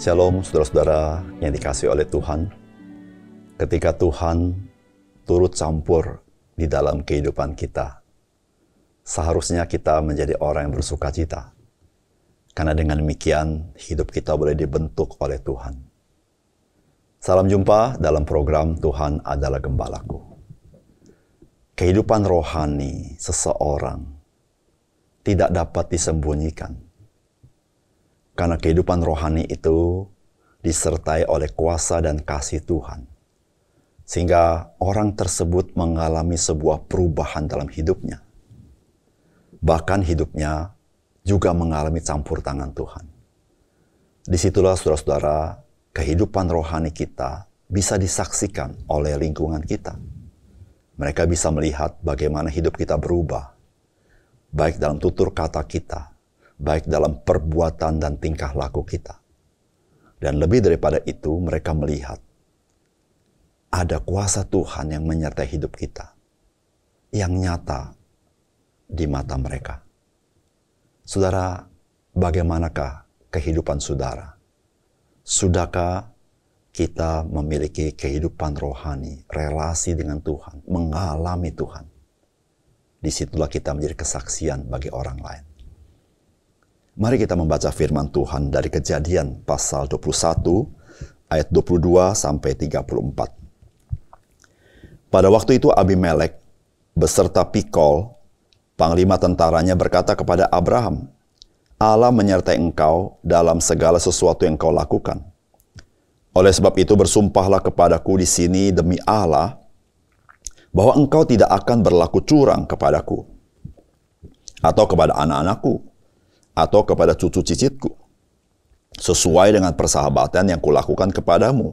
Shalom saudara-saudara yang dikasih oleh Tuhan. Ketika Tuhan turut campur di dalam kehidupan kita, seharusnya kita menjadi orang yang bersuka cita. Karena dengan demikian hidup kita boleh dibentuk oleh Tuhan. Salam jumpa dalam program Tuhan adalah Gembalaku. Kehidupan rohani seseorang tidak dapat disembunyikan karena kehidupan rohani itu disertai oleh kuasa dan kasih Tuhan. Sehingga orang tersebut mengalami sebuah perubahan dalam hidupnya. Bahkan hidupnya juga mengalami campur tangan Tuhan. Di situlah saudara-saudara, kehidupan rohani kita bisa disaksikan oleh lingkungan kita. Mereka bisa melihat bagaimana hidup kita berubah, baik dalam tutur kata kita, baik dalam perbuatan dan tingkah laku kita. Dan lebih daripada itu, mereka melihat ada kuasa Tuhan yang menyertai hidup kita, yang nyata di mata mereka. Saudara, bagaimanakah kehidupan saudara? Sudahkah kita memiliki kehidupan rohani, relasi dengan Tuhan, mengalami Tuhan? Di situlah kita menjadi kesaksian bagi orang lain. Mari kita membaca firman Tuhan dari Kejadian pasal 21 ayat 22 sampai 34. Pada waktu itu Abimelek beserta Pikol, panglima tentaranya berkata kepada Abraham, Allah menyertai engkau dalam segala sesuatu yang kau lakukan. Oleh sebab itu bersumpahlah kepadaku di sini demi Allah bahwa engkau tidak akan berlaku curang kepadaku atau kepada anak-anakku atau kepada cucu cicitku. Sesuai dengan persahabatan yang kulakukan kepadamu.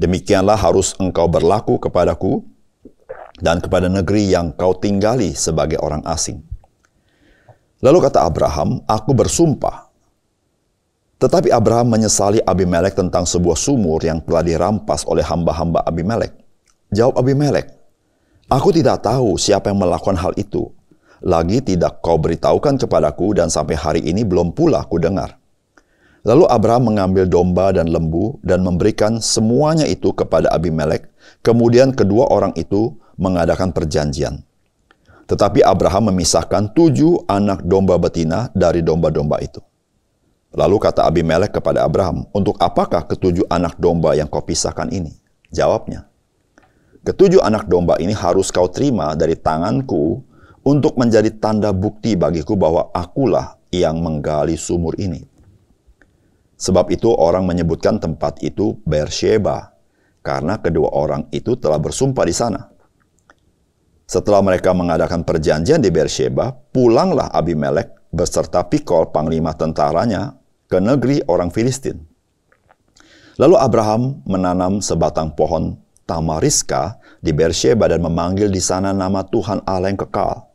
Demikianlah harus engkau berlaku kepadaku dan kepada negeri yang kau tinggali sebagai orang asing. Lalu kata Abraham, aku bersumpah. Tetapi Abraham menyesali Abimelek tentang sebuah sumur yang telah dirampas oleh hamba-hamba Abimelek. Jawab Abimelek, aku tidak tahu siapa yang melakukan hal itu lagi tidak kau beritahukan kepadaku dan sampai hari ini belum pula ku dengar. Lalu Abraham mengambil domba dan lembu dan memberikan semuanya itu kepada Abimelek. Kemudian kedua orang itu mengadakan perjanjian. Tetapi Abraham memisahkan tujuh anak domba betina dari domba-domba itu. Lalu kata Abimelek kepada Abraham, untuk apakah ketujuh anak domba yang kau pisahkan ini? Jawabnya, ketujuh anak domba ini harus kau terima dari tanganku untuk menjadi tanda bukti bagiku bahwa akulah yang menggali sumur ini. Sebab itu orang menyebutkan tempat itu Beersheba, karena kedua orang itu telah bersumpah di sana. Setelah mereka mengadakan perjanjian di Beersheba, pulanglah Abimelek beserta Pikol panglima tentaranya ke negeri orang Filistin. Lalu Abraham menanam sebatang pohon tamariska di Beersheba dan memanggil di sana nama Tuhan Allah yang kekal.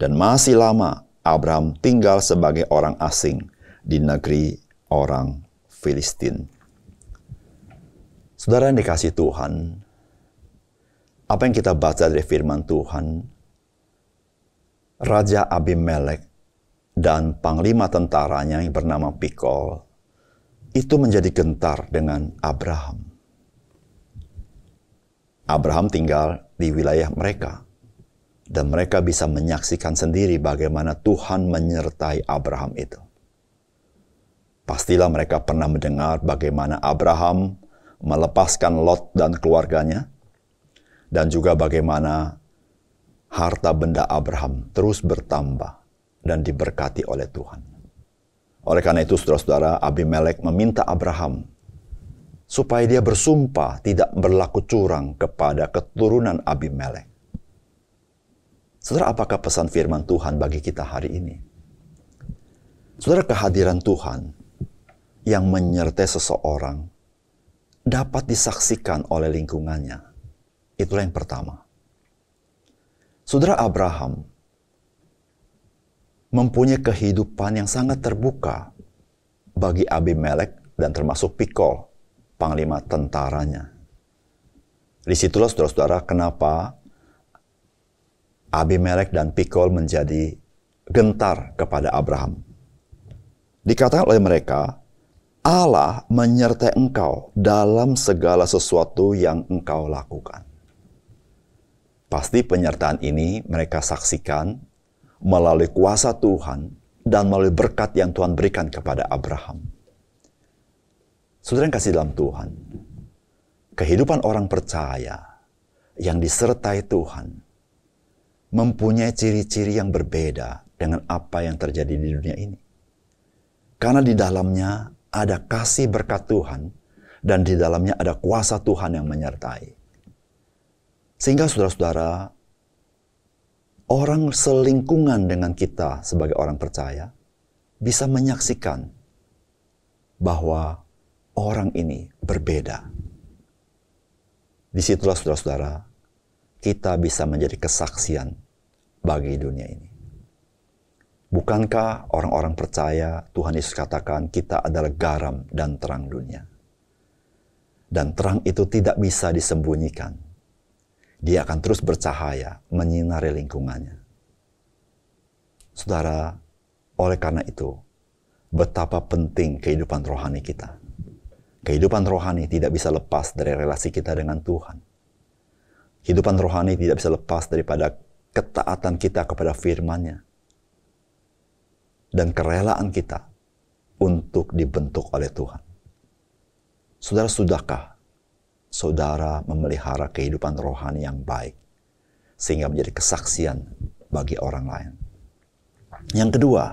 Dan masih lama Abraham tinggal sebagai orang asing di negeri orang Filistin. Saudara yang dikasih Tuhan, apa yang kita baca dari firman Tuhan, Raja Abimelek dan panglima tentaranya yang bernama Pikol itu menjadi gentar dengan Abraham. Abraham tinggal di wilayah mereka dan mereka bisa menyaksikan sendiri bagaimana Tuhan menyertai Abraham itu. Pastilah mereka pernah mendengar bagaimana Abraham melepaskan Lot dan keluarganya, dan juga bagaimana harta benda Abraham terus bertambah dan diberkati oleh Tuhan. Oleh karena itu, saudara-saudara, Abimelek meminta Abraham supaya dia bersumpah tidak berlaku curang kepada keturunan Abimelek. Saudara, apakah pesan firman Tuhan bagi kita hari ini? Saudara, kehadiran Tuhan yang menyertai seseorang dapat disaksikan oleh lingkungannya. Itulah yang pertama. Saudara Abraham mempunyai kehidupan yang sangat terbuka bagi Abimelek dan termasuk Pikol, panglima tentaranya. Di situlah saudara-saudara kenapa Abimelek dan Pikol menjadi gentar kepada Abraham. Dikatakan oleh mereka, Allah menyertai engkau dalam segala sesuatu yang engkau lakukan. Pasti penyertaan ini mereka saksikan melalui kuasa Tuhan dan melalui berkat yang Tuhan berikan kepada Abraham. Saudara yang kasih dalam Tuhan, kehidupan orang percaya yang disertai Tuhan mempunyai ciri-ciri yang berbeda dengan apa yang terjadi di dunia ini. Karena di dalamnya ada kasih berkat Tuhan dan di dalamnya ada kuasa Tuhan yang menyertai. Sehingga saudara-saudara, orang selingkungan dengan kita sebagai orang percaya bisa menyaksikan bahwa orang ini berbeda. Di situlah saudara-saudara, kita bisa menjadi kesaksian bagi dunia ini. Bukankah orang-orang percaya Tuhan Yesus katakan kita adalah garam dan terang dunia? Dan terang itu tidak bisa disembunyikan. Dia akan terus bercahaya, menyinari lingkungannya. Saudara, oleh karena itu, betapa penting kehidupan rohani kita. Kehidupan rohani tidak bisa lepas dari relasi kita dengan Tuhan. Kehidupan rohani tidak bisa lepas daripada ketaatan kita kepada firman-Nya dan kerelaan kita untuk dibentuk oleh Tuhan. Saudara, sudahkah saudara memelihara kehidupan rohani yang baik sehingga menjadi kesaksian bagi orang lain? Yang kedua,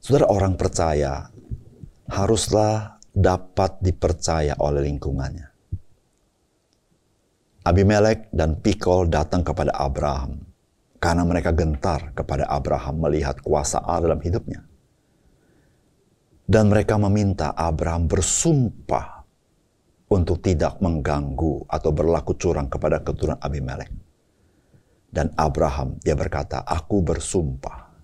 saudara orang percaya haruslah dapat dipercaya oleh lingkungannya. Abimelek dan Pikol datang kepada Abraham karena mereka gentar kepada Abraham melihat kuasa Allah dalam hidupnya. Dan mereka meminta Abraham bersumpah untuk tidak mengganggu atau berlaku curang kepada keturunan Abimelek. Dan Abraham, dia berkata, aku bersumpah.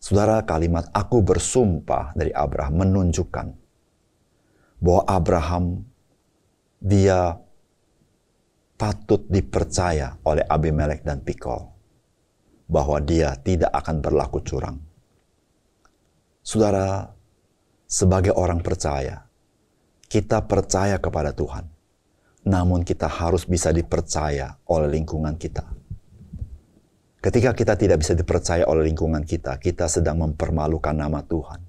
Saudara, kalimat aku bersumpah dari Abraham menunjukkan bahwa Abraham, dia patut dipercaya oleh Abimelek dan Pikol bahwa dia tidak akan berlaku curang. Saudara, sebagai orang percaya, kita percaya kepada Tuhan, namun kita harus bisa dipercaya oleh lingkungan kita. Ketika kita tidak bisa dipercaya oleh lingkungan kita, kita sedang mempermalukan nama Tuhan.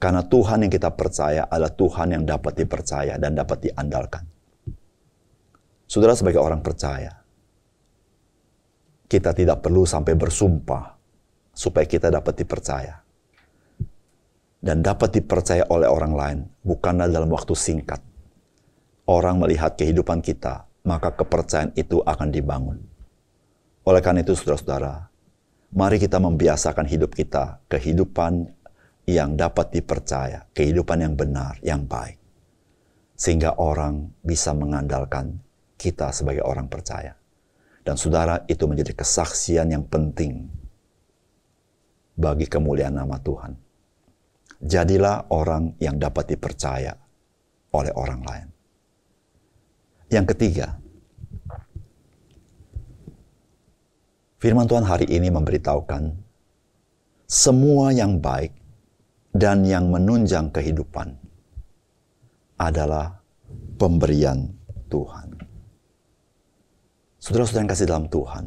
Karena Tuhan yang kita percaya adalah Tuhan yang dapat dipercaya dan dapat diandalkan. Saudara sebagai orang percaya, kita tidak perlu sampai bersumpah supaya kita dapat dipercaya. Dan dapat dipercaya oleh orang lain bukanlah dalam waktu singkat. Orang melihat kehidupan kita, maka kepercayaan itu akan dibangun. Oleh karena itu, saudara-saudara, mari kita membiasakan hidup kita, kehidupan yang dapat dipercaya, kehidupan yang benar, yang baik. Sehingga orang bisa mengandalkan kita sebagai orang percaya. Dan saudara, itu menjadi kesaksian yang penting bagi kemuliaan nama Tuhan. Jadilah orang yang dapat dipercaya oleh orang lain. Yang ketiga, firman Tuhan hari ini memberitahukan semua yang baik dan yang menunjang kehidupan adalah pemberian Tuhan. Saudara-saudara yang kasih dalam Tuhan,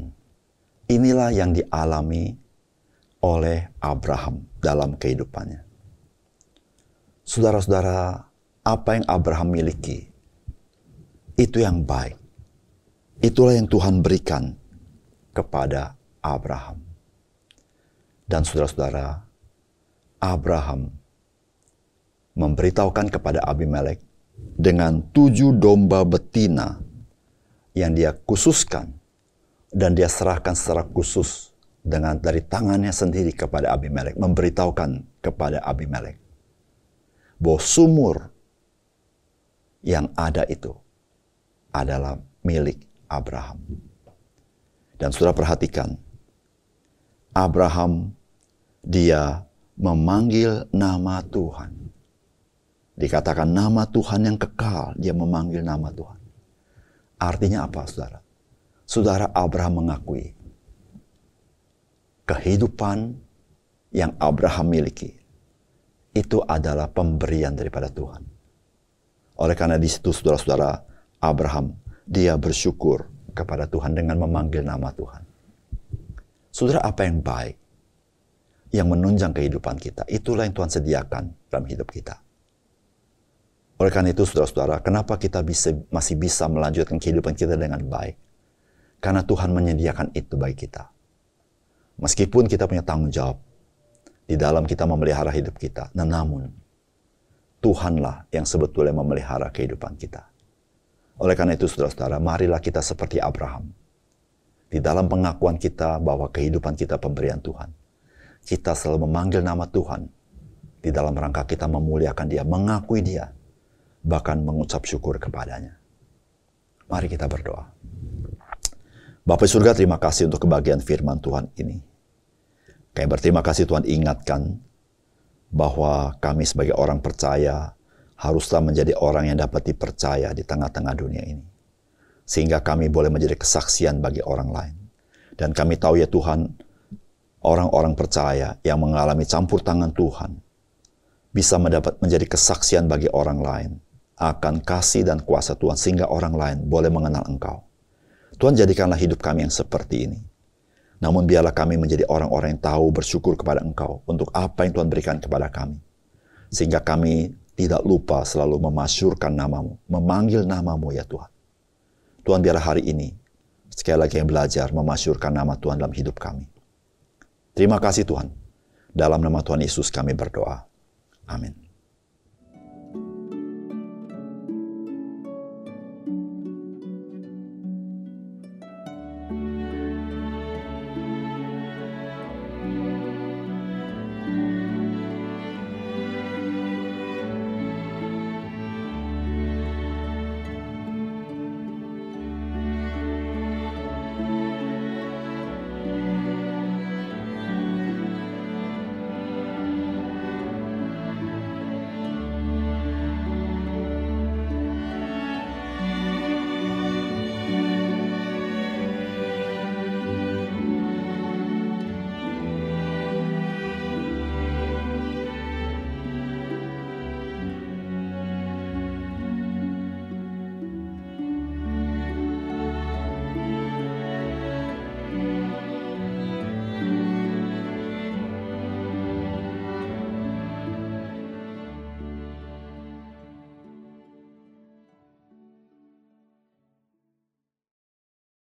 inilah yang dialami oleh Abraham dalam kehidupannya. Saudara-saudara, apa yang Abraham miliki, itu yang baik. Itulah yang Tuhan berikan kepada Abraham. Dan saudara-saudara, Abraham memberitahukan kepada Abimelek dengan tujuh domba betina yang dia khususkan dan dia serahkan secara khusus dengan dari tangannya sendiri kepada Abimelek, memberitahukan kepada Abimelek bahwa sumur yang ada itu adalah milik Abraham. Dan sudah perhatikan, Abraham dia memanggil nama Tuhan. Dikatakan nama Tuhan yang kekal, dia memanggil nama Tuhan. Artinya apa, saudara? Saudara Abraham mengakui kehidupan yang Abraham miliki itu adalah pemberian daripada Tuhan. Oleh karena di situ saudara-saudara Abraham dia bersyukur kepada Tuhan dengan memanggil nama Tuhan. Saudara apa yang baik yang menunjang kehidupan kita, itulah yang Tuhan sediakan dalam hidup kita. Oleh karena itu, saudara-saudara, kenapa kita bisa, masih bisa melanjutkan kehidupan kita dengan baik? Karena Tuhan menyediakan itu bagi kita. Meskipun kita punya tanggung jawab di dalam kita memelihara hidup kita, nah, namun Tuhanlah yang sebetulnya memelihara kehidupan kita. Oleh karena itu, saudara-saudara, marilah kita seperti Abraham. Di dalam pengakuan kita bahwa kehidupan kita pemberian Tuhan. Kita selalu memanggil nama Tuhan. Di dalam rangka kita memuliakan dia, mengakui dia, bahkan mengucap syukur kepadanya. Mari kita berdoa. Bapak surga terima kasih untuk kebahagiaan firman Tuhan ini. Kami berterima kasih Tuhan ingatkan bahwa kami sebagai orang percaya haruslah menjadi orang yang dapat dipercaya di tengah-tengah dunia ini. Sehingga kami boleh menjadi kesaksian bagi orang lain. Dan kami tahu ya Tuhan, orang-orang percaya yang mengalami campur tangan Tuhan bisa mendapat menjadi kesaksian bagi orang lain akan kasih dan kuasa Tuhan sehingga orang lain boleh mengenal Engkau. Tuhan jadikanlah hidup kami yang seperti ini. Namun biarlah kami menjadi orang-orang yang tahu bersyukur kepada Engkau untuk apa yang Tuhan berikan kepada kami. Sehingga kami tidak lupa selalu memasyurkan namamu, memanggil namamu ya Tuhan. Tuhan biarlah hari ini sekali lagi yang belajar memasyurkan nama Tuhan dalam hidup kami. Terima kasih Tuhan. Dalam nama Tuhan Yesus kami berdoa. Amin.